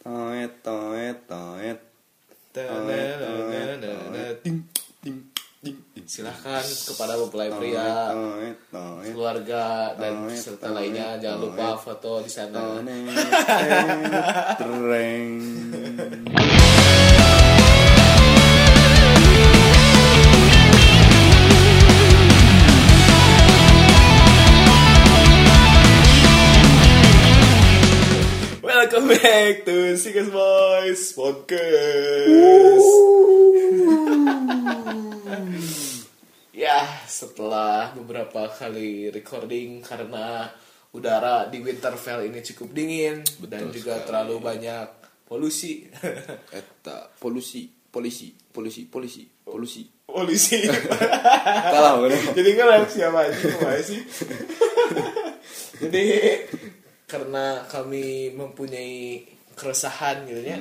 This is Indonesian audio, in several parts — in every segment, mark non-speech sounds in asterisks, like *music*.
Toet, toet, toet. Ting, ting, ting. Silahkan kepada mempelai pria, keluarga dan serta lainnya jangan lupa foto di sana. Tereng. Back to Sigas Boys Podcast. ya, setelah beberapa kali recording karena udara di Winterfell ini cukup dingin dan juga terlalu banyak polusi. *laughs* Eta polusi, polisi, polisi, polisi, polusi. polusi. Kalah bener. *laughs* Jadi kan siapa sih? *laughs* Jadi karena kami mempunyai keresahan gitu ya.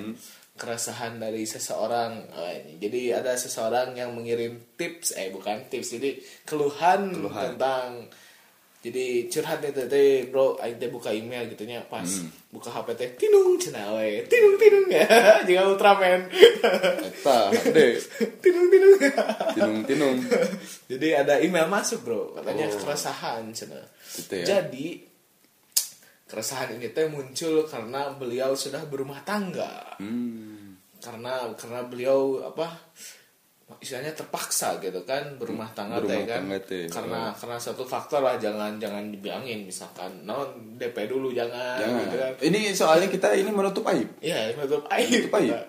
Keresahan dari seseorang. Oh, ini. Jadi ada seseorang yang mengirim tips eh bukan tips jadi keluhan, Keluhan. tentang jadi curhat itu teh bro aing teh buka email gitu nya pas buka HP teh tinung cenah we tinung tinung ya *laughs* juga Ultraman Eta, deh. *laughs* tinung tinung Tinung, tinung. *laughs* jadi ada email masuk bro katanya Oh. keresahan cenah Gitu ya. jadi keresahan ini teh muncul karena beliau sudah berumah tangga Hmm. karena karena beliau apa istilahnya terpaksa gitu kan berumah tangga Berumah teh kan tangga karena karena satu faktor lah jangan jangan dibilangin misalkan non DP dulu jangan, Jangan. gitu kan Ini soalnya kita ini menutup aib. Iya, menutup aib. Menutup aib. Nah,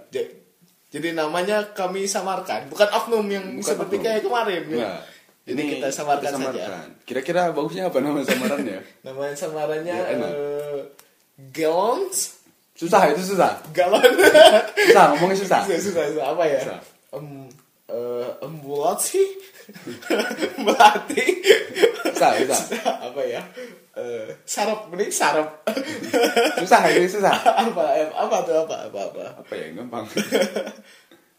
Jadi namanya kami samarkan, bukan oknum yang Bukan seperti oknum. kayak kemarin. ya. Nah, ini kita samarkan, saja. samarkan. Kira-kira bagusnya apa nama samarannya? *laughs* Nama samarannya enak. eh, Galons, susah itu susah. galon. Susah ngomongnya susah. susah, susah, susah. apa ya? Susah. Em, eh, embulasi, *laughs* melati, Susah, susah. apa ya? Eh, sarap, mending sarap. Susah ini susah. apa, apa tuh apa, apa, apa? Apa ya gampang. *laughs*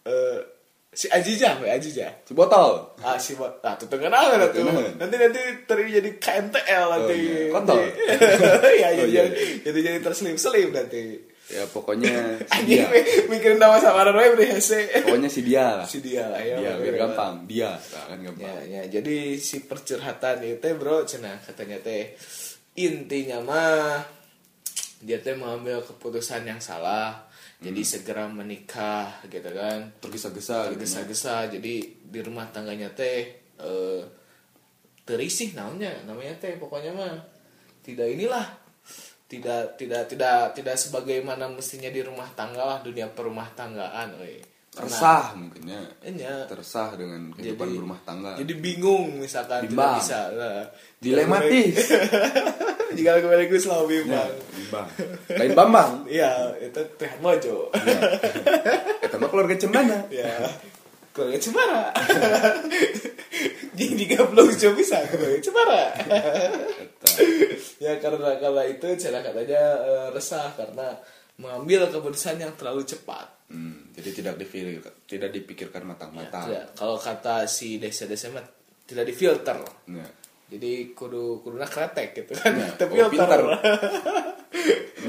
Eh, si Ajija, Ajija. Si botol. Ah si Bo- ah tuh kenal lah tuh. Nanti nanti terjadi KNTL nanti. iya. Kontol. *laughs* Iya Oh, jadi iya. jadi jadi terselip-selip nanti. Ya pokoknya si dia. mi- *laughs* mikirin nama samaran wae beri hese. Pokoknya si dia lah. Si dia lah ya. Dia biar gampang. Dia kan gampang. Ya, ya, jadi si percurhatan itu bro, cenah katanya teh intinya mah dia teh mengambil keputusan yang salah. Jadi segera menikah gitu kan. Tergesa-gesa gitu. tergesa-gesa jadi di rumah tangganya teh eh terisih namanya namanya teh pokoknya mah tidak inilah tidak tidak tidak tidak sebagaimana mestinya di rumah tangga lah dunia perumah tanggaan we. Resah mungkin ya. Iya. Teresah dengan kehidupan Jadi- berumah tangga. jadi bingung misalkan Bimbang. tidak bisa nah, Dilematis. jika kembali *laughs* gue selalu Ya, bimbang bimbang. Lain Bambang. iya itu teh mojo Eta mah keluarga cemana. ya keluarga cemara jadi jika belum coba bisa keluarga cemara Eta. ya karena kala itu cara katanya eh, resah karena mengambil keputusan yang terlalu cepat Hmm, jadi tidak dipikirkan, tidak dipikirkan Ya, matang-matang. tidak. kalau kata si desa desa mah tidak difilter Ya. jadi kudu kuduna kretek gitu kan Ya, *laughs* tapi oh, pintar. *laughs*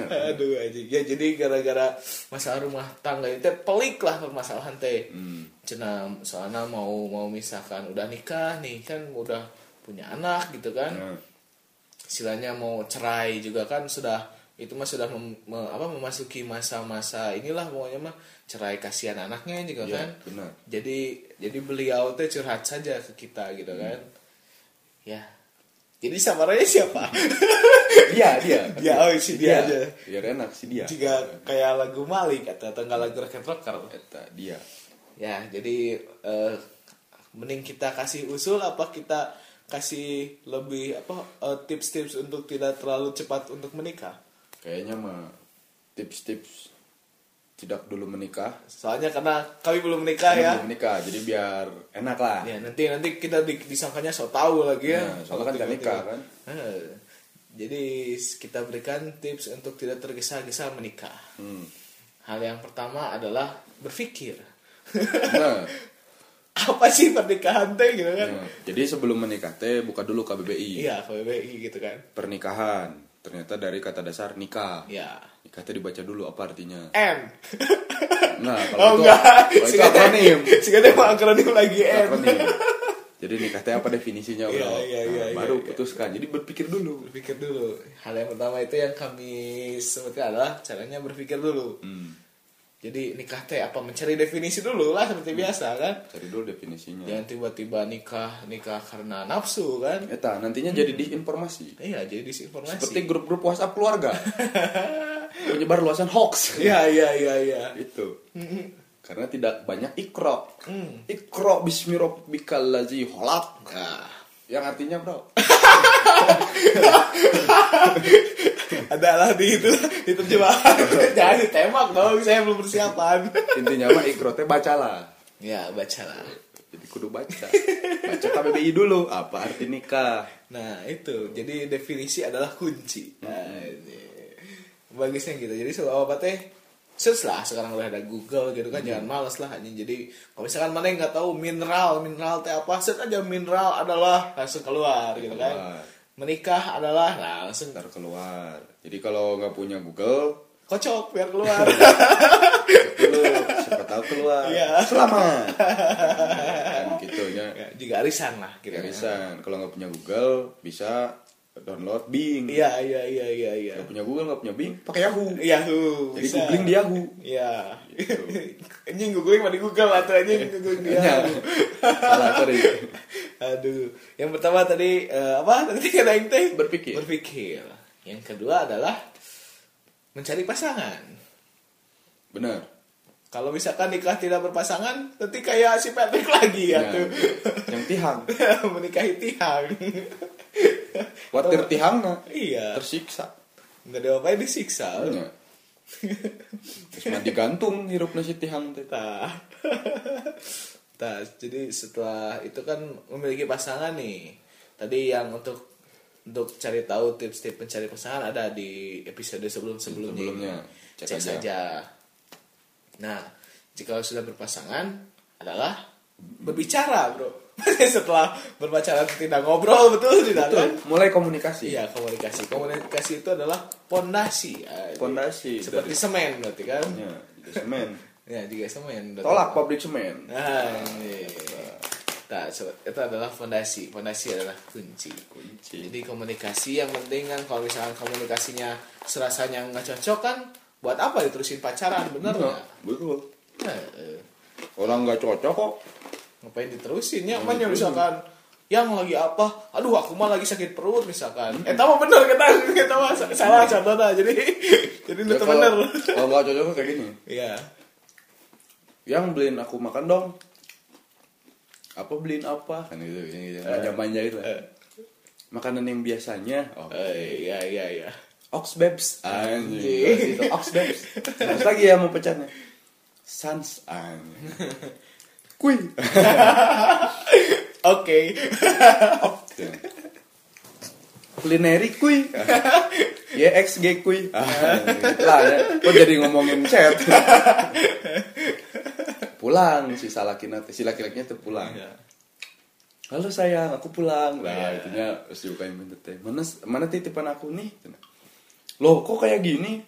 aduh aja ya jadi gara-gara masalah rumah tangga itu pelik lah permasalahan teh Hmm. cina soalnya mau mau misalkan udah nikah nih kan udah punya anak gitu kan Ya. istilahnya mau cerai juga kan sudah itu mah sudah mem- me- apa memasuki masa-masa inilah pokoknya mah cerai kasihan anaknya juga Ya, kan benar. jadi jadi beliau teh curhat saja ke kita gitu kan ya jadi samarannya siapa *laughs* Dia, dia. Dia, oh, si dia aja. Biar enak si dia. jika kayak lagu Malik atau atau nggak lagu rocket rocker Eta dia. ya jadi eh, mending kita kasih usul apa kita kasih lebih apa eh, tips-tips untuk tidak terlalu cepat untuk menikah Kayaknya mah tips-tips tidak dulu menikah. soalnya karena kami belum menikah Karena ya belum menikah, jadi biar enak lah. ya nanti nanti kita di- disangkanya so tahu lagi ya Nah, soalnya kan nggak nikah kan. Eh, jadi kita berikan tips untuk tidak tergesa-gesa menikah Hmm. hal yang pertama adalah berpikir Nah, *laughs* apa sih pernikahan teh gitu kan nah, jadi sebelum menikah teh buka dulu KBBI. iya KBBI gitu kan Pernikahan. Ternyata dari kata dasar nikah. Ya. Nikah itu dibaca dulu apa artinya? N. Nah, Oh kalau itu, enggak. kalau itu akronim. Singkatnya mah akronim lagi N. Akronim. Jadi nikah teh apa definisinya, Bro? Iya, iya, iya, Nah, baru iya, iya. putuskan. Jadi berpikir dulu. Berpikir dulu. Hal yang pertama itu yang kami sebutkan adalah caranya berpikir dulu. Hmm. Jadi nikah teh apa mencari definisi dulu lah seperti biasa kan. Cari dulu definisinya. Jangan tiba-tiba nikah nikah karena nafsu kan. Eta nantinya jadi disinformasi. Iya jadi disinformasi. Seperti grup-grup WhatsApp keluarga. *laughs* Menyebar luasan hoax. Iya iya iya iya. Itu. Karena tidak banyak ikro. Hmm. Ikro bismi rabbikal ladzi khalaq. Nah, Yang artinya, Bro. *laughs* adalah di itu di terjemahan. *laughs* Jangan ditembak dong, saya belum persiapan. Intinya mah ikro teh bacalah. ya bacalah. Jadi kudu baca. Baca KBBI dulu. Apa arti nikah? Nah itu jadi definisi adalah kunci. Nah, ini. bagusnya gitu. Jadi soal apa teh? Search lah sekarang udah ada Google gitu kan jangan males lah anjing. Jadi kalau misalkan mana yang nggak tahu mineral mineral teh apa search aja mineral adalah langsung keluar gitu kan. Menikah adalah nah, langsung Ntar keluar. Jadi kalau nggak punya Google, kocok biar keluar. *laughs* dulu siapa tahu keluar. Iya. Selamat. *laughs* kan gitu ya. Ya, juga arisan lah gitu. Garisan. Kalau nggak punya Google bisa download Bing. Iya iya iya iya iya. Nggak punya Google nggak punya Bing, pakai Yahoo. Yahoo. Jadi bisa. googling di Yahoo. Iya. Gitu. *laughs* anjing googling di Google atau anjing googling di Iya. Yahoo. *laughs* Salah, sorry. *laughs* Aduh. Yang pertama tadi eh, apa? Tadi kata yang teh Berpikir. Berpikir. Yang kedua adalah mencari pasangan. Benar. Kalau misalkan nikah tidak berpasangan, nanti kayak si Patrick lagi ya, Ya, tuh. yang tihang. Menikahi Tihang. Watir tihangna iya. tersiksa. Enggak ada apa disiksa. Ya. Terus mah digantung hirupna si tihang teh. Nah. *laughs* Nah, jadi setelah itu kan memiliki pasangan nih. Tadi yang untuk untuk cari tahu tips-tips mencari pasangan ada di episode sebelum-sebelumnya. Sebelumnya. Cek, Cek aja. saja. Nah, jika sudah berpasangan adalah berbicara, Bro. *laughs* setelah berpacaran tidak ngobrol betul tidak kan? Betul, mulai komunikasi. Iya, komunikasi. Komunikasi itu adalah pondasi. Ah, Pondasi Seperti semen berarti kan? Ya, semen. *laughs* Ya, juga semen. Tolak pabrik semen. Nah, ini. Nah, sobat, itu adalah fondasi. Fondasi adalah kunci. Kunci. Jadi komunikasi yang penting kan kalau misalkan komunikasinya serasanya nggak cocok kan, buat apa diterusin pacaran, bener Iya, nggak? betul. Nah, Orang nggak cocok kok. Ngapain diterusin ya? Makanya misalkan yang lagi apa? Aduh, aku mah lagi sakit perut misalkan. Eh, tahu bener kita kita mah salah contohnya. Jadi jadi Ya, itu kalau- bener. Kalau nggak cocok kayak gini. Iya. Yang beliin aku makan dong. Apa beliin apa? Kan gitu, yang gitu. Manja-manja itu. Eh. Makanan yang biasanya. Oh, Eh, iya iya iya. Ox Babes. Anjing. Itu Ox Babes. Terus lagi ya mau pecahnya. Sans. Anjing. *laughs* Kui. *laughs* Oke. Kulineri kui. YXG kui. Ah, lah ya. Kok jadi ngomongin chat. pulang si salakina teh. Si laki-lakinya tuh pulang. Iya. Halo sayang, aku pulang. Nah, Iya. itunya terus dibukain pintu teh. Mana mana titipan aku nih? Loh, kok kayak gini?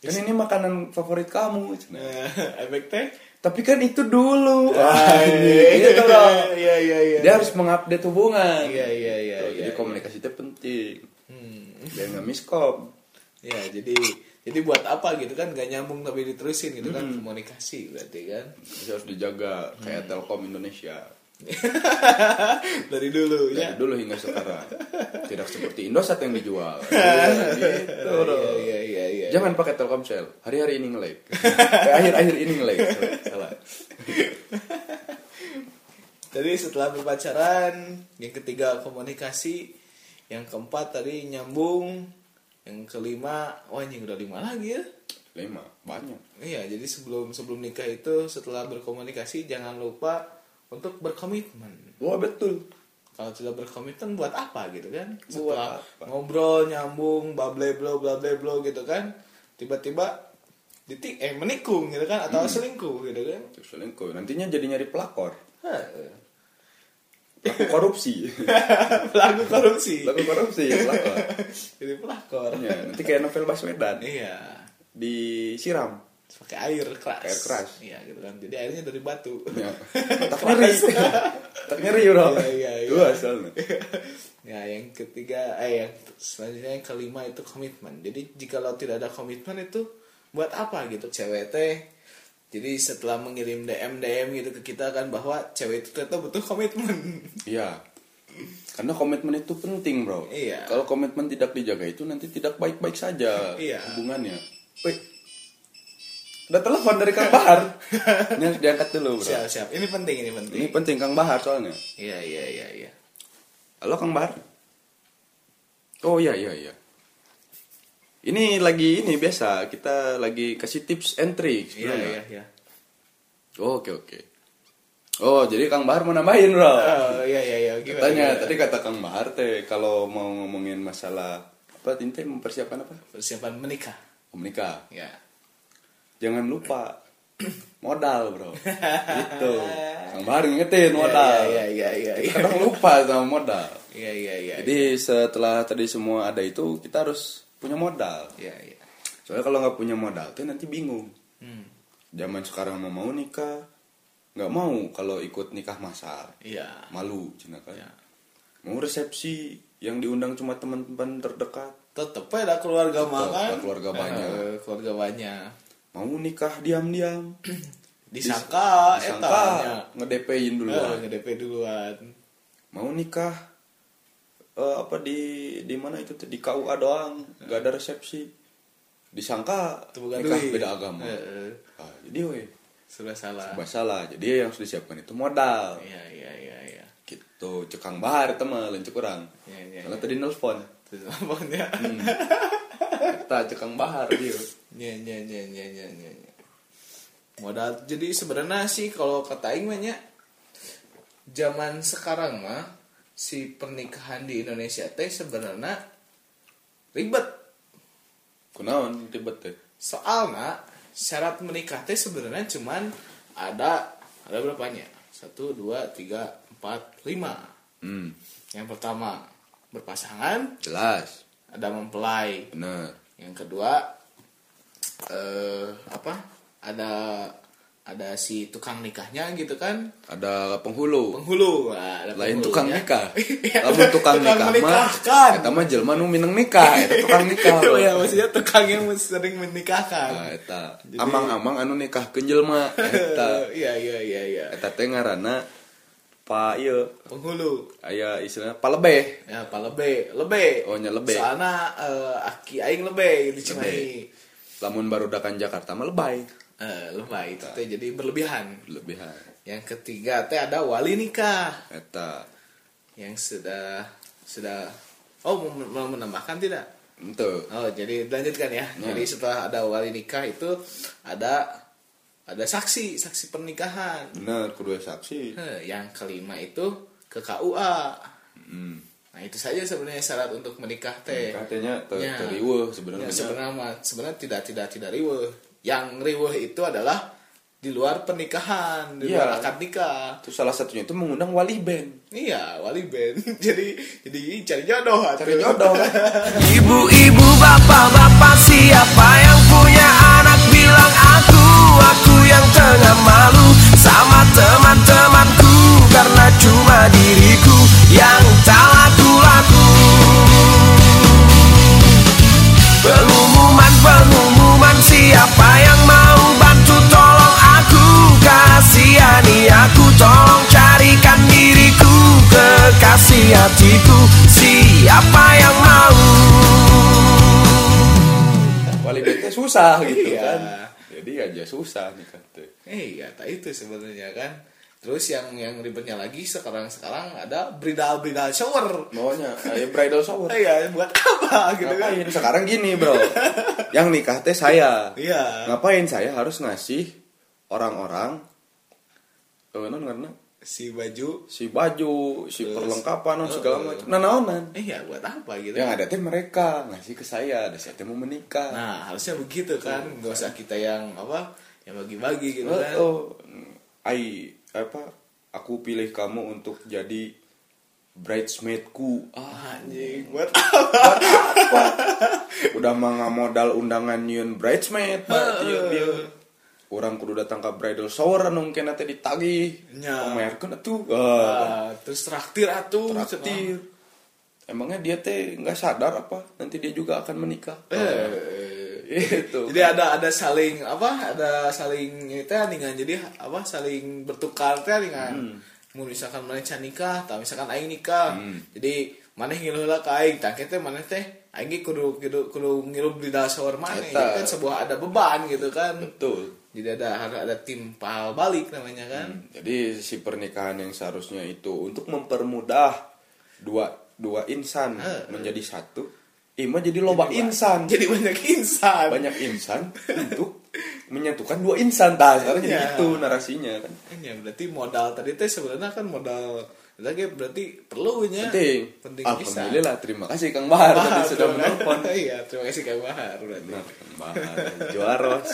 Kan ini makanan favorit kamu. *laughs* Nah, efek teh. Tapi kan itu dulu. Ah, Anjing, gitu loh. Iya iya iya. Dia harus mengupdate hubungan. Iya iya iya. Iya, jadi iya. komunikasi itu penting. Hmm. Biar nggak miskom. Ya jadi jadi buat apa gitu kan gak nyambung tapi diterusin gitu kan komunikasi berarti kan harus dijaga kayak Telkom Indonesia. *laughs* dari dulu Dari ya. dulu hingga sekarang. Tidak seperti Indosat yang dijual. gitu, *laughs* Iya loh. iya iya iya. Jangan pakai Telkomsel. Hari-hari ini nge-lag. Eh, Akhir-akhir ini nge-lag. Salah. *laughs* Jadi setelah berpacaran, yang ketiga komunikasi, yang keempat tadi nyambung, yang kelima, wah ini udah lima lagi ya. Lima. Banyak. Iya, jadi sebelum sebelum nikah itu setelah berkomunikasi jangan lupa untuk berkomitmen. Wah betul. Kalau tidak berkomitmen buat apa gitu kan? Buat apa? ngobrol nyambung, blo bla bla blo gitu kan, tiba-tiba ditik eh menikung gitu kan atau selingkuh gitu kan? Selingkuh. Nantinya jadi nyari pelakor. Hah, Pelaku korupsi. *laughs* pelaku korupsi Pelaku korupsi, pelakor. *laughs* jadi pelakor Ya, nanti kayak novel Baswedan iya disiram. Pakai air keras Air keras. iya gitu kan jadi airnya dari batu *laughs* Ya. Tak nyeri, Bro. Iya, iya, iya. Dua soalnya. ya *laughs* yang ketiga eh yang selanjutnya yang kelima itu komitmen jadi jika lo tidak ada komitmen itu buat apa gitu cewek teh jadi setelah mengirim DM DM gitu ke kita kan bahwa cewek itu ternyata butuh komitmen *laughs* Iya. Karena komitmen itu penting, Bro. Iya. Kalau komitmen tidak dijaga itu nanti tidak baik-baik saja Iya. hubungannya. Wih. Udah telepon dari Kang Bahar. *laughs* Ini harus diangkat dulu, Bro. siap siap ini penting ini penting Ini penting Kang Bahar soalnya. iya iya iya iya Halo Kang Bahar. Oh iya iya iya. Ini lagi ini biasa kita lagi kasih tips and tricks. iya iya iya Oh, Oke oke. Oh jadi Kang Bahar mau nambahin bro. oh iya iya iya gimana Katanya gimana? tadi kata Kang Bahar teh kalau mau ngomongin masalah apa tinte mempersiapkan apa? persiapan menikah Menikah. ya Jangan lupa *clears throat* modal bro. *laughs* Gitu. Kang Bahar ngingetin modal. iya iya iya iya Kadang lupa sama modal. iya iya iya Jadi setelah tadi semua ada itu kita harus punya modal. iya iya Soalnya kalau nggak punya modal tuh nanti bingung. hmm. Zaman sekarang mau mau nikah, nggak mau kalau ikut nikah masal, iya malu cina kan. Iya. Mau resepsi yang diundang cuma teman-teman terdekat, tetep ada keluarga Tetep, makan keluarga banyak. *laughs* keluarga banyak mau nikah diam-diam, *clears throat* disangka disangka. etanya. Ngedepin dulu. Eh, nge-DP duluan. Mau nikah eh, apa di di mana itu di KUA doang, nggak ada resepsi. Disangka. Itu bukan nikah duit. beda agama. Eh, eh. Ah, jadi weh, sudah salah. Serba salah. Jadi yang harus disiapkan itu modal. iya iya iya iya. Gitu. Cekang bahar itu mah lencuk orang. Iya, iya, karena iya. tadi nelfon. Terus apanya kita cekang bahar dia Iya iya iya iya iya iya. iya. Modal jadi sebenarnya sih kalau kata aing mah zaman sekarang mah si pernikahan di Indonesia teh sebenarnya ribet. kunaon ribet teh Soalnya syarat menikah teh sebenarnya cuman ada ada berapanya? Satu, dua, tiga, empat, lima. hmm Yang pertama berpasangan, jelas ada mempelai. bener Yang kedua eh apa? Ada ada si tukang nikahnya gitu kan? ada penghulu Penghulu. Nah, ada lain penghulunya. tukang nikah *laughs* Iya, lamun tukang nikah mah eta mah jelema nu minang nikah eta tukang nikah Oh *laughs* ya, maksudnya tukang yang sering menikahkan. nah, eta amang-amang anu nikah ke jelema eta *laughs* Iya iya iya iya. eta teh ngaranna pa ieu Penghulu. aya istilahnya palebeh Ya, apa lebih, lebih. Oh, nya lebih. Soalnya eh, aki aing lebih di Cimahi. Lamun barudakan Jakarta mah lebay Eh, lebih itu teh jadi berlebihan. lebihan Yang ketiga teh ada wali nikah eta yang sudah sudah oh mau, menambahkan tidak? ente Oh, jadi lanjutkan ya. Ya. Jadi setelah ada wali nikah itu ada ada saksi, saksi pernikahan. bener kedua saksi Heh, yang kelima itu ke KUA. hmm. Nah, itu saja sebenarnya syarat untuk menikah teh. katanya ter Ya. teriweuh Ya, sebenarnya sebenarnya sebenarnya tidak tidak tidak riweh. Yang riweh itu adalah di luar pernikahan, di Iya. luar akad nikah. itu salah satunya itu mengundang wali band Iya, wali band. *laughs* jadi jadi cari jodoh. cari atuh. jodoh *laughs* Ibu-ibu, bapak-bapak siapa yang punya anak bilang aku Aku yang tengah malu sama teman-temanku Karena cuma diriku yang tak laku-laku. Pengumuman, pengumuman siapa yang mau bantu? Tolong aku Kasihani aku. Tolong carikan diriku Kekasih hatiku. Siapa yang mau? Wali teh susah gitu Iya. kan. Jadi aja susah nih kata Eh, iya, tak itu sebenarnya kan. Terus yang yang ribetnya lagi sekarang sekarang ada bridal bridal shower. maunya ayo bridal shower Eh, ya buat apa gitu kan? ngapain sekarang gini bro yang nikah teh saya Iya. ngapain saya harus ngasih orang-orang eh, non karena Si baju. si baju si Terus, perlengkapan non eh, segala macam nah naonan Eh, ya buat apa gitu? yang ada teh mereka ngasih ke saya ada saya teh mau menikah Nah, harusnya begitu kan. Gak usah kita yang apa? Yang bagi-bagi gitu oh, kan. oh ai apa aku pilih kamu untuk jadi bridesmaidku. Ah anjing. Buat udah mah modal undangan nyieun bridesmaid dia, dia. orang kudu datang ke bridal shower anu mungkin nanti ditagih. Nya. pamerkeun atuh? Ah, terus traktir atuh traktir. Emangnya dia teh nggak sadar apa? Nanti dia juga akan menikah. Eh, itu jadi ada ada saling apa ada saling itu dengan jadi apa saling bertukar teh dengan mau misalkan mana can nikah atau misalkan aing nikah. Jadi mana ngilu lah ke aing tak teh mana teh aing kudu kudu kudu ngilu di dasar mana. Kan sebuah ada beban gitu kan. Betul. Jadi ada harus ada timpal balik namanya kan. Jadi si pernikahan yang seharusnya itu untuk mempermudah dua dua insan Eh. menjadi satu, ima jadi loba insan. jadi banyak insan banyak insan untuk menyatukan dua insan. Tah, sekarang jadi Iya. itu narasinya kan. ya berarti modal tadi teh sebenarnya kan modal lagi berarti perlunya Penting. penting bisa Alhamdulillah, terima kasih Kang Bahar tadi sudah menelpon. *laughs* iya terima kasih Kang Bahar berarti Benar, Kang Bahar. Juaros.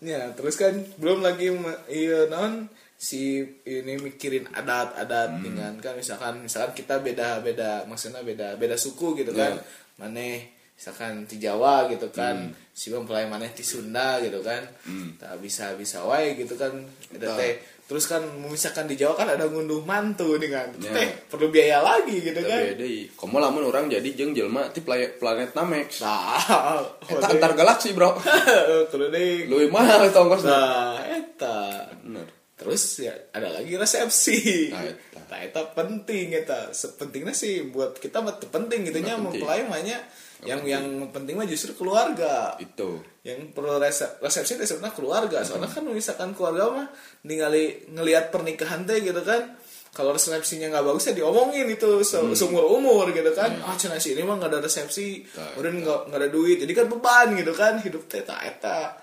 ya terus kan belum lagi iya non si ini mikirin adat-adat Hmm. dengan kan misalkan misalkan kita beda-beda maksudnya beda beda suku gitu kan Ya. Maneh misalkan di Jawa gitu kan Hmm. si mempelai maneh di Sunda gitu kan tak bisa bisa wae gitu kan ada teh terus kan misalkan di Jawa kan ada ngunduh mantu nih kan Ya. teh perlu biaya lagi gitu kan Tapi deui. Komo lamun orang jadi jeung jelema ti planet Namex. nah *laughs* Eta antar galaksi, Bro. *laughs* kalau deh Leuwih mahal ongkosna. nah eta terus ya ada lagi resepsi Nah. Nah itu penting eta sepentingnya sih buat kita penting gitu. Nya Nggak penting. mempelai mahnya yang yang penting. mah justru keluarga. Itu. yang perlu resep- resepsi itu sebenarnya keluarga soalnya kan misalkan keluarga mah ningali ngelihat pernikahan teh gitu kan kalau resepsinya nggak bagus ya diomongin itu se seumur umur gitu kan. Ah cina si ini mah nggak ada resepsi kemudian nggak nggak ada duit. Jadi kan beban gitu kan hidup teh tak eta.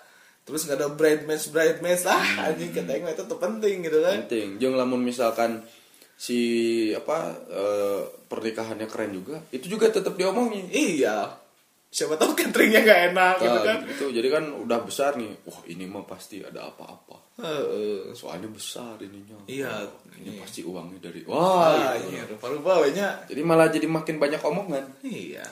Terus nggak ada bridesmaids bridesmaids lah anjing kata yang itu tuh penting gitu kan. Penting. Jeung lamun misalkan si apa eh, pernikahannya keren juga itu juga tetap diomongin iya siapa tahu cateringnya nggak enak gitu Nah, kan gitu. jadi kan udah besar nih wah ini mah pasti ada apa-apa Heeh. soalnya besar ininya Iya. Wah, ini Iya. pasti uangnya dari Wah, wah gitu. iya, rupa-rupa jadi malah jadi makin banyak omongan Iya.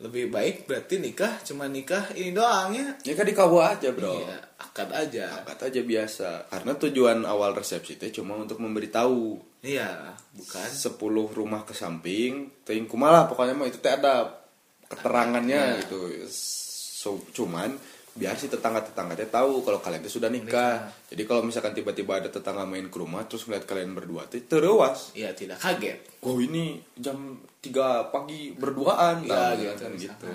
Lebih baik berarti nikah cuma nikah ini doang ya. ya kan di kawa aja bro Iya, akad aja. Angkat aja biasa karena tujuan awal resepsi itu cuma untuk memberitahu Iya, bukan. 10 rumah ke samping ting kumaha pokoknya mah itu teh ada keterangannya Iya. gitu so, cuman biar si tetangga-tetangga teh tahu kalau kalian tuh sudah nikah. Jadi kalau misalkan tiba-tiba ada tetangga main ke rumah terus ngeliat kalian berdua tuh terewas. Iya, tidak kaget. Wow ini jam 3 pagi berduaan Iya, gitu, kan gitu.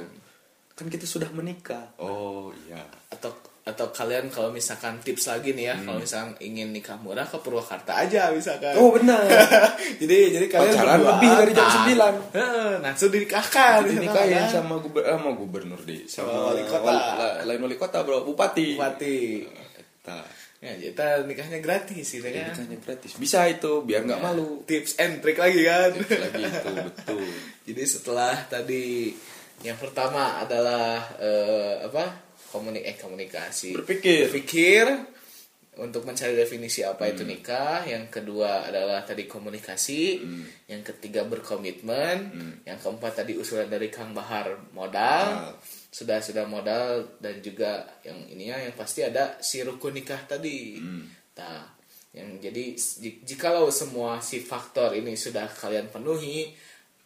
Kan kita sudah menikah. Oh iya. Atau atau kalian kalau misalkan tips lagi nih ya, kalau misalkan ingin nikah murah ke Purwakarta aja misalkan. Oh benar. *laughs* jadi jadi kalian Pacaran lebih dari jam nah, 9. Heeh, langsung dinikahkan. Jadi misalkan, nikahin kan. sama gubernur eh, sama gubernur di sama wali kota. wali- la- lain wali kota bro bupati. Bupati. Eta. Ya, kita nikahnya gratis gitu Jadi kan. nikahnya gratis. Bisa itu biar nggak Ya, malu. Tips and trick lagi kan. Lagi itu betul. *laughs* Jadi setelah tadi yang pertama adalah eh, apa komuni eh komunikasi Berpikir. berpikir untuk mencari definisi apa Hmm. itu nikah yang kedua adalah tadi komunikasi Hmm. yang ketiga berkomitmen yang keempat tadi usulan dari Kang Bahar modal sudah sudah modal dan juga yang ininya yang pasti ada si rukun nikah tadi Hmm. nah yang jadi ji- jikalau semua si faktor ini sudah kalian penuhi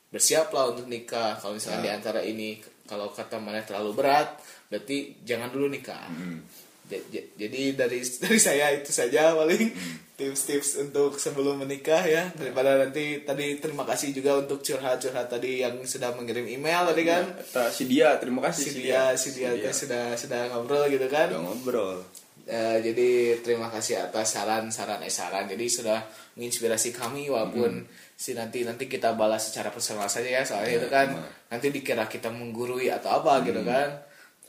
bersiaplah untuk nikah kalau misalnya Ya. di antara ini kalau kata mana terlalu berat berarti jangan dulu nikah Hmm. Ja- ja- jadi dari *laughs* dari saya itu saja paling Hmm. tips-tips untuk sebelum menikah ya. Daripada nanti tadi terima kasih juga untuk curhat-curhat tadi yang sudah mengirim email tadi kan. Eta, si dia terima kasih si dia si dia teh sudah sudah ngobrol gitu kan. Udah ngobrol. Eh, jadi terima kasih atas saran-saran eh saran. Jadi sudah menginspirasi kami walaupun si nanti nanti kita balas secara personal saja ya soalnya Ya, itu kan. emang. nanti dikira kita menggurui atau apa gitu kan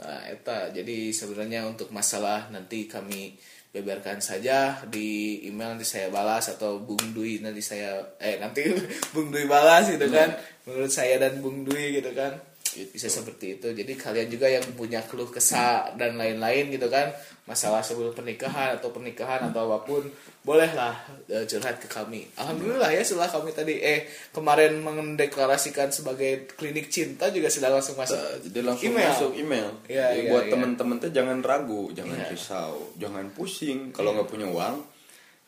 nah eta. Jadi sebenarnya untuk masalah nanti kami beberkan saja di email nanti saya balas atau Bung Dwi nanti saya eh nanti *laughs* Bung Dwi balas gitu kan. Menurut saya dan Bung Dwi gitu kan bisa seperti itu jadi kalian juga yang punya keluh kesah dan lain-lain gitu kan masalah sebelum pernikahan atau pernikahan atau apa pun bolehlah eh, curhat ke kami alhamdulillah ya setelah kami tadi eh kemarin mendeklarasikan sebagai klinik cinta juga sudah langsung masuk Nah, jadi langsung email. masuk email. Iya, Jadi iya, buat iya. temen-temen tuh jangan ragu, jangan Iya. risau, jangan pusing kalau nggak punya uang.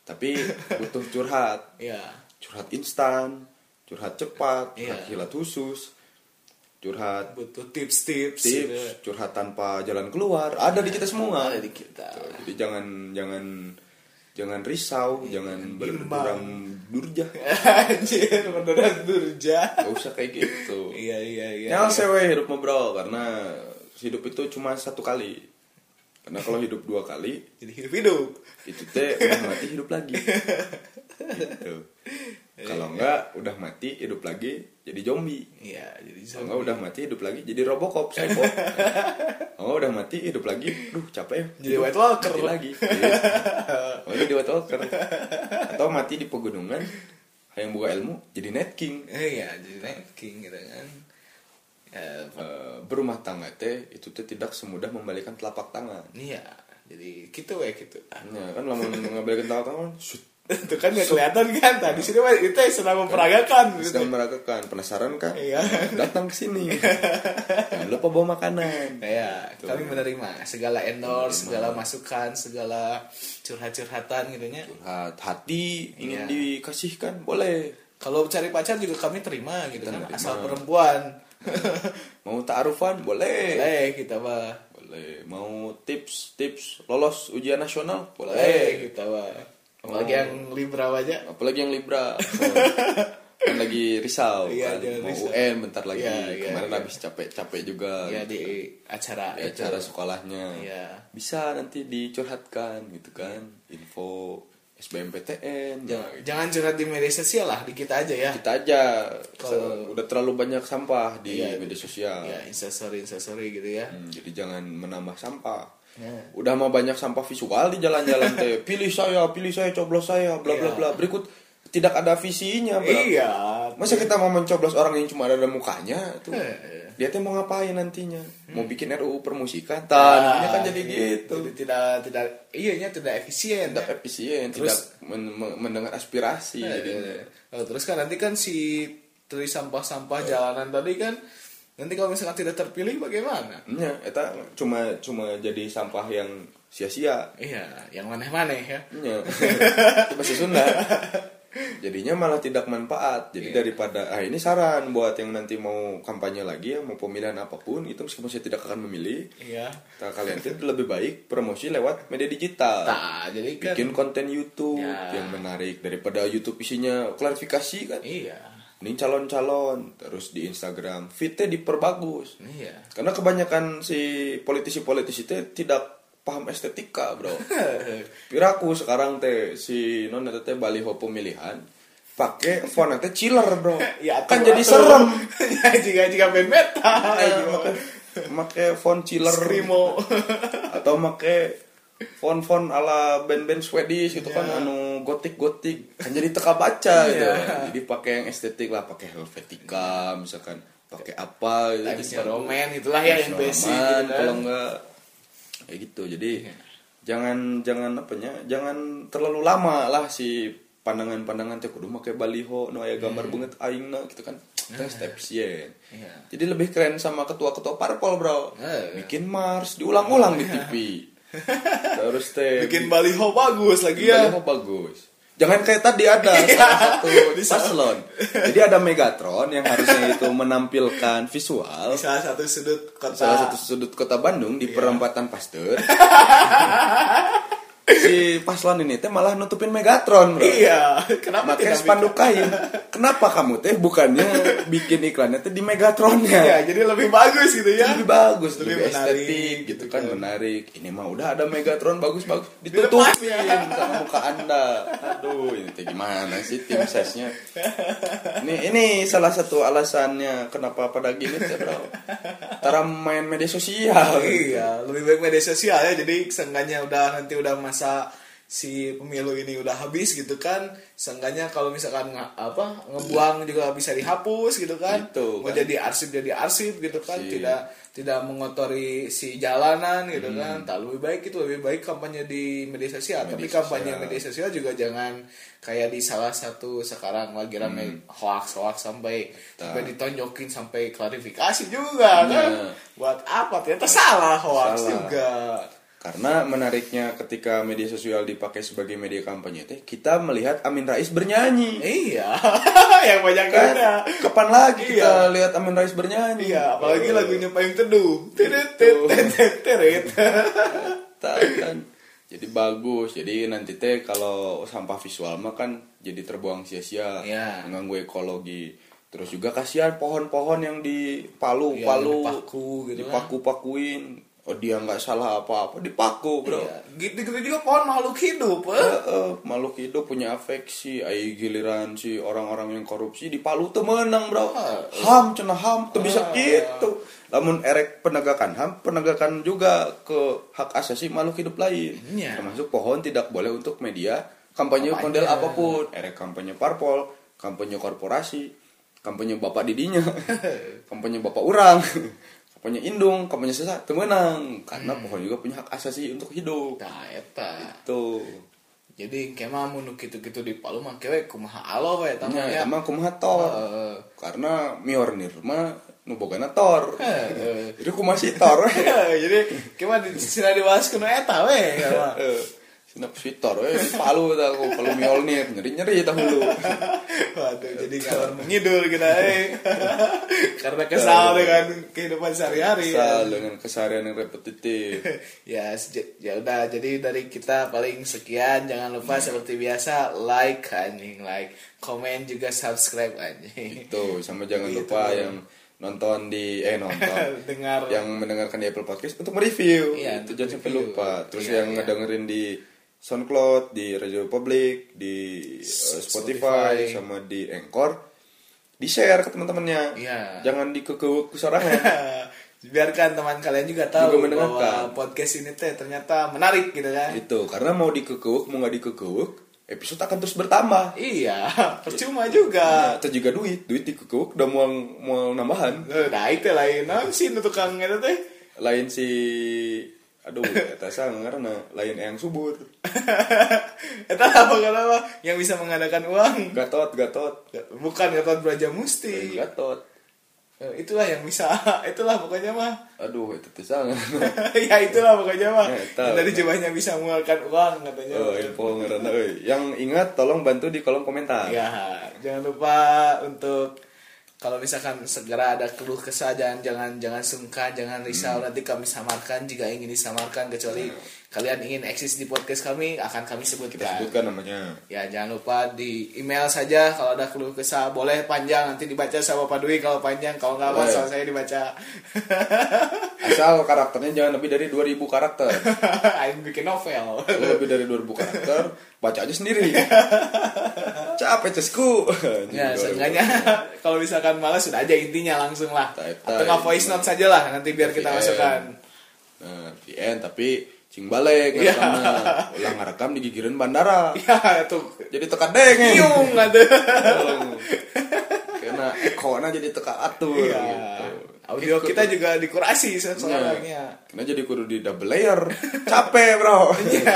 Tapi *laughs* butuh curhat, ya curhat instan, curhat cepat, Iya. curhat kilat khusus, curhat butuh tips-tips tips, gitu. curhat tanpa jalan keluar. Ada di kita semua. ada di kita Tuh, Jadi jangan jangan jangan risau, jangan berduram durja. anjir beneran durja Gak usah kayak gitu. iya iya iya Nyal sewe hidup bro karena hidup itu cuma satu kali. Karena kalau hidup dua kali jadi hidup hidup itu teh mati hidup lagi. *laughs* Gitu. Kalau enggak udah mati hidup lagi jadi zombie. iya jadi Kalau enggak udah mati hidup lagi jadi Robocop psycho. *laughs* Kalau udah mati hidup lagi, duh capek ya. Jadi White Walker mati lagi. Oh, jadi White Walker. Atau mati di pegunungan yang buka ilmu jadi Night King. Eh, iya jadi Night King gitu kan ya Eh, berumah tangga teh itu teh tidak semudah membalikan telapak tangan. iya jadi gitu ya gitu Ya, kan lamun ngabalikan telapak tangan, shoot, *laughs* itu kan gak kelihatan kan tadi sini mah itu sedang memperagakan gitu. sedang meragakan. Penasaran kan? Iya. Datang ke sini. *laughs* Jangan lupa bawa makanan. ya kami menerima segala endorse segala masukan segala curhat-curhatan gitu nya Curhat hati ingin Iya. dikasihkan boleh. kalau cari pacar juga kami terima gitu kan Terima. asal perempuan *laughs* Mau ta'arufan boleh. boleh kita mah Boleh. Mau tips-tips lolos ujian nasional boleh boleh. kita mah apalagi yang libra aja Apalagi *laughs* yang Libra. kan lagi risau Iya, kan. Mau risau. UN bentar lagi. Iya, iya, Kemarin iya. habis capek-capek juga. ya di acara di itu. acara sekolahnya. Iya. Bisa nanti dicurhatkan gitu kan. Info SBMPTN. jangan, jangan curhat di media sosial lah di kita aja ya Kita aja Kalau- udah terlalu banyak sampah di Iya, media sosial. ya instastory instastory gitu ya Hmm, jadi jangan menambah sampah. Ya. Udah mah banyak sampah visual di jalan-jalan teh. *laughs* Pilih saya, pilih saya, coblos saya, bla bla Iya. bla. Berikut tidak ada visinya, bro. iya Masa kita mau mencoblos orang yang cuma ada mukanya tuh? Eh. Dia teh mau ngapain nantinya? Mau bikin RUU permusikan? Ah, Tadinya kan jadi gitu. Jadi tidak tidak iya nya tidak efisien Tidak ya. efisien, Terus- tidak men- men- mendengar aspirasi. Eh, jadi eh, terus kan nanti kan si tulis sampah-sampah jalanan tadi kan nanti kalau misalkan tidak terpilih bagaimana Ya, eta cuma cuma jadi sampah yang sia-sia. iya yang maneh-maneh ya Ya. Itu Sunda. Jadinya malah tidak manfaat. Jadi Iya. daripada ah ini saran buat yang nanti mau kampanye lagi ya, mau pemilihan apa pun itu meskipun saya tidak akan memilih, iya nah, kalian itu lebih baik promosi lewat media digital. nah jadi kan Bikin konten YouTube Ya. yang menarik daripada YouTube isinya klarifikasi kan. iya Ini calon-calon terus di Instagram fitnya diperbagus. iya Karena kebanyakan si politisi-politisi itu tidak paham estetika, Bro. *laughs* Piraku sekarang teh si non teh baliho pemilihan pakai font teh chiller, Bro. *laughs* ya kan jadi serem. *laughs* ya jika jika band metal Make font chiller Screamo. atau make font-font ala band-band Swedish gitu kan anu gotik-gotik kan jadi teka baca gitu. Iya. Jadi pakai yang estetik lah, pakai Helvetica misalkan, pakai apa gitu. Times New Roman itulah ya yang basic gitu kan. Iya. kalau enggak kayak gitu jadi jangan jangan apanya jangan terlalu lama lah si pandangan-pandangan teh kudu make baliho nu aya gambar banget aingna gitu kan teh step sieun. Iya. jadi lebih keren sama ketua-ketua parpol bro Eh. bikin mars diulang-ulang di TV *laughs* terus teh bikin baliho bagus lagi ya baliho bagus Jangan kayak tadi ada *laughs* Iya. salah satu paslon. Jadi ada Megatron yang harusnya itu menampilkan visual di salah satu sudut kota salah satu sudut kota Bandung di perempatan Pasteur. *laughs* si paslon ini teh malah nutupin Megatron, Bro. iya kenapa tidak spanduk kain. Kenapa kamu teh bukannya *laughs* bikin iklannya teh di Megatronnya? ya jadi lebih bagus gitu ya Lebih bagus, lebih, Lebih menarik, estetik gitu gitu kan, kan. menarik. Ini mah udah ada Megatron bagus-bagus ditutupin ya. sama muka Anda. Aduh, ini teh gimana sih tim sesnya? Ini ini salah satu alasannya kenapa pada gini teh, Bro. Tara main media sosial. iya lebih baik media sosial ya jadi seenggaknya udah nanti udah masa si pemilu ini udah habis gitu kan seenggaknya kalau misalkan nggak apa ngebuang juga bisa dihapus gitu kan Gitu, mau kan. jadi arsip jadi arsip gitu kan Si- tidak tidak mengotori si jalanan gitu Hmm. kan tak lebih baik itu lebih baik kampanye di media sosial tapi Media kampanye sosial. media sosial juga jangan kayak di salah satu sekarang lagi rame hoax hoax sampai sampai ditonjokin sampai klarifikasi juga kan Nah. buat apa ternyata salah hoax Salah. juga Karena menariknya ketika media sosial dipakai sebagai media kampanye teh, kita melihat Amin Rais bernyanyi. iya *laughs* yang banyak Kan, kapan lagi Iya. kita lihat Amin Rais bernyanyi? iya apalagi Eh, lagunya payung teduh teret *laughs* tak, kan. Jadi bagus. Jadi nanti teh kalau sampah visual mah kan jadi terbuang sia-sia, Iya. mengganggu ekologi. Terus juga kasihan pohon-pohon yang dipalu, Iya, palu, dipaku gitu kan. Oh dia nggak salah apa-apa, dipaku bro. Iya. gitu gitu juga pohon makhluk hidup eh. Eh, eh, makhluk hidup punya afeksi ai giliran si orang-orang yang korupsi dipalu tuh menang bro Ah, ham cenah ham tuh bisa Ah. gitu namun erek penegakan ham penegakan juga ke hak asasi makhluk hidup lain Iya. termasuk pohon tidak boleh untuk media kampanye Kampanye. model apa pun erek kampanye parpol kampanye korporasi kampanye bapak didinya *laughs* kampanye bapak orang kampanye indung kampanye sesat tuh menang karena pohon juga punya hak asasi untuk hidup nah eta tuh jadi kemah mun gitu-gitu di Palu mah kewe kumaha alo we mah Ya, ya emang kumaha tor. Heeh. Karena Mjolnir mah nu bogana tor. Heeh. Jadi kumaha si tor. jadi kemah di sini dibahas kuno eta we Sinap si tor we di Palu tah ku Palu Mjolnir nyeri-nyeri tah hulu. *laughs* Jadi ngalor mengidul kita eh. *laughs* Karena kesal dengan kehidupan sehari-hari. Asal dengan keseharian yang repetitif. *laughs* ya ya udah jadi dari kita paling sekian jangan lupa seperti biasa like anjing like komen juga subscribe anjing Itu sama jangan Gitu. lupa yang nonton di eh nonton *laughs* dengar yang mendengarkan di Apple Podcast untuk mereview. Iya, itu jangan sampai lupa. Terus Iya, yang iya. ngedengerin di SoundCloud, di Radio Public, di eh, Spotify, Spotify. sama di Anchor, di share ke teman-temannya. Iya. Jangan dikekeuh kesorangan. *laughs* biarkan teman kalian juga tahu Juga mendengarkan. bahwa podcast ini teh ternyata menarik gitu kan itu karena mau dikekeuh mau nggak dikekeuh, episode akan terus bertambah. iya *laughs* percuma juga itu juga duit, duit dikekeuh udah mau mau nambahan. Nah itu lain nah sih tukang itu teh Lain si aduh *laughs* eta karena lain yang subur. itu apa kenapa yang bisa mengadakan uang Gatot, gatot. bukan Gatot Brajamusti Gatot. Eh, itulah yang bisa *laughs* itulah pokoknya mah Aduh, itu tuh sang. ya itulah pokoknya mah Ya. Yang dari jumlahnya bisa mengeluarkan uang katanya Oh, info ngerana. Yang ingat tolong bantu di kolom komentar. ya jangan lupa untuk kalau misalkan segera ada keluh kesah jangan jangan jangan sungkan jangan risau Hmm. nanti kami samarkan jika ingin disamarkan kecuali kalian ingin eksis di podcast kami akan kami Kita sebutkan sebutkan namanya. ya jangan lupa di email saja kalau ada keluh kesah boleh panjang nanti dibaca sama Pak Dwi kalau panjang kalau nggak masalah saya dibaca *laughs* Asal karakternya jangan lebih dari 2000 karakter. *laughs* Aing bikin novel Kalau lebih dari 2000 karakter, baca aja sendiri. *laughs* Capek cesku. Ya, seenggaknya kalau misalkan malas sudah aja intinya langsung lah. Atau nggak voice note saja lah nanti biar kita masukkan. Nah, tapi cing balik Iya. ngerekamnya. Ulang ngerekam di gigireun bandara. Ya tuh. Jadi teka dengeng. Nyung atuh. Karena ekona jadi teka atur Iya. gitu. Audio kita juga dikurasi sekarang Iya. ya. Karena jadi kudu di double layer. Capek, Bro. Iya.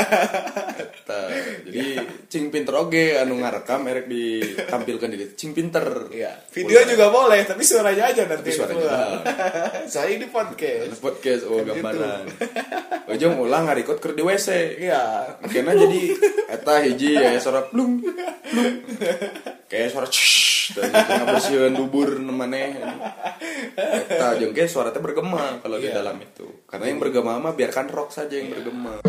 Eta. Jadi cing pinter oge anu ngarekam erek ditampilkan di cing pinter. Iya. Video juga boleh, tapi suaranya aja nanti. Tapi suaranya doang. *laughs* Saya di podcast. podcast oh Kan gambaran. Ujung ulang ngarikot keur di WC. Iya. Akhirnya jadi eta hiji ya suara plung plung. Kayak suara shh dan ngabersihin dubur nemaneh. Eta jeung ge suara teh bergema kalau di Iya. dalam itu. Karena yang bergema mah biarkan rock saja yang bergema.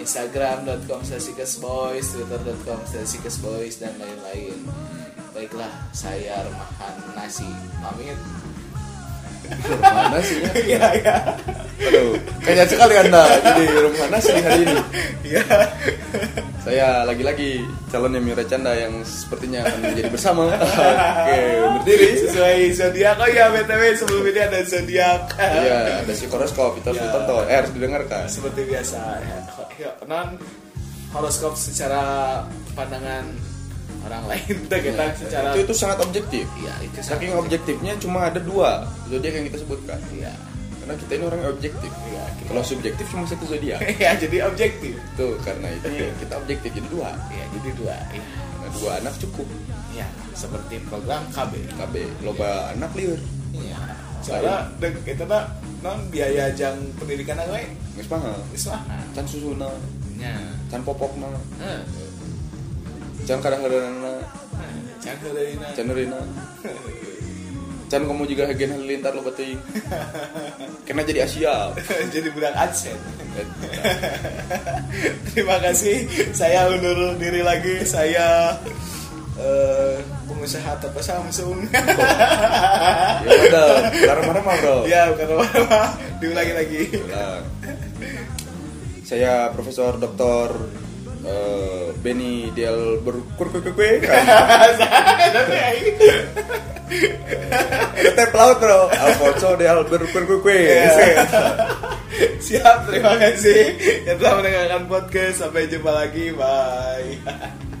instagram.com boys twitter.com boys dan lain-lain. Baiklah saya remahan nasi. Pamit Mana sih ya? iya iya Aduh, kayaknya sekali anda jadi rumah nasi hari ini. iya Saya lagi-lagi calon Yamira Canda yang sepertinya akan menjadi bersama. Oke, berdiri. sesuai zodiak oh ya btw sebelum ini ada zodiak Iya, ada si horoskop itu harus ditonton, eh harus didengarkan. seperti biasa ya, ya, non horoskop secara pandangan orang lain kita kita secara Itu itu sangat objektif. ya itu Saking objektifnya cuma ada dua zodiak yang kita sebutkan. ya Karena kita ini orang yang objektif. ya kita Kalau subjektif cuma satu zodiak. *laughs* ya jadi objektif Tuh, karena ini kita objektif jadi dua. ya jadi dua ya, dua anak cukup. ya seperti program KB KB loba anak liur. ya soalnya dek itu nak non biaya jang pendidikan apa ya Geus mahal. Geus mahal. Can susuna, ya can popokna, Heeh. Can kadang-kadang Jangan dari na. can reuna. Can kamu juga agen halilintar lo bating. Kena jadi Asia. *laughs* jadi budak adsen. *laughs* Terima kasih. Saya undur diri lagi. Saya eh, pengusaha toko Samsung. *laughs* Ya udah, marah-marah bro. ya bukan apa-apa. Diulangi lagi. Ulang. Saya Profesor Dr. eh, Benny Dial berkurkukukwe Tetep laut bro Alfonso Dial berkurkukwe Siap, terima kasih yang telah mendengarkan podcast. Sampai jumpa lagi. Bye.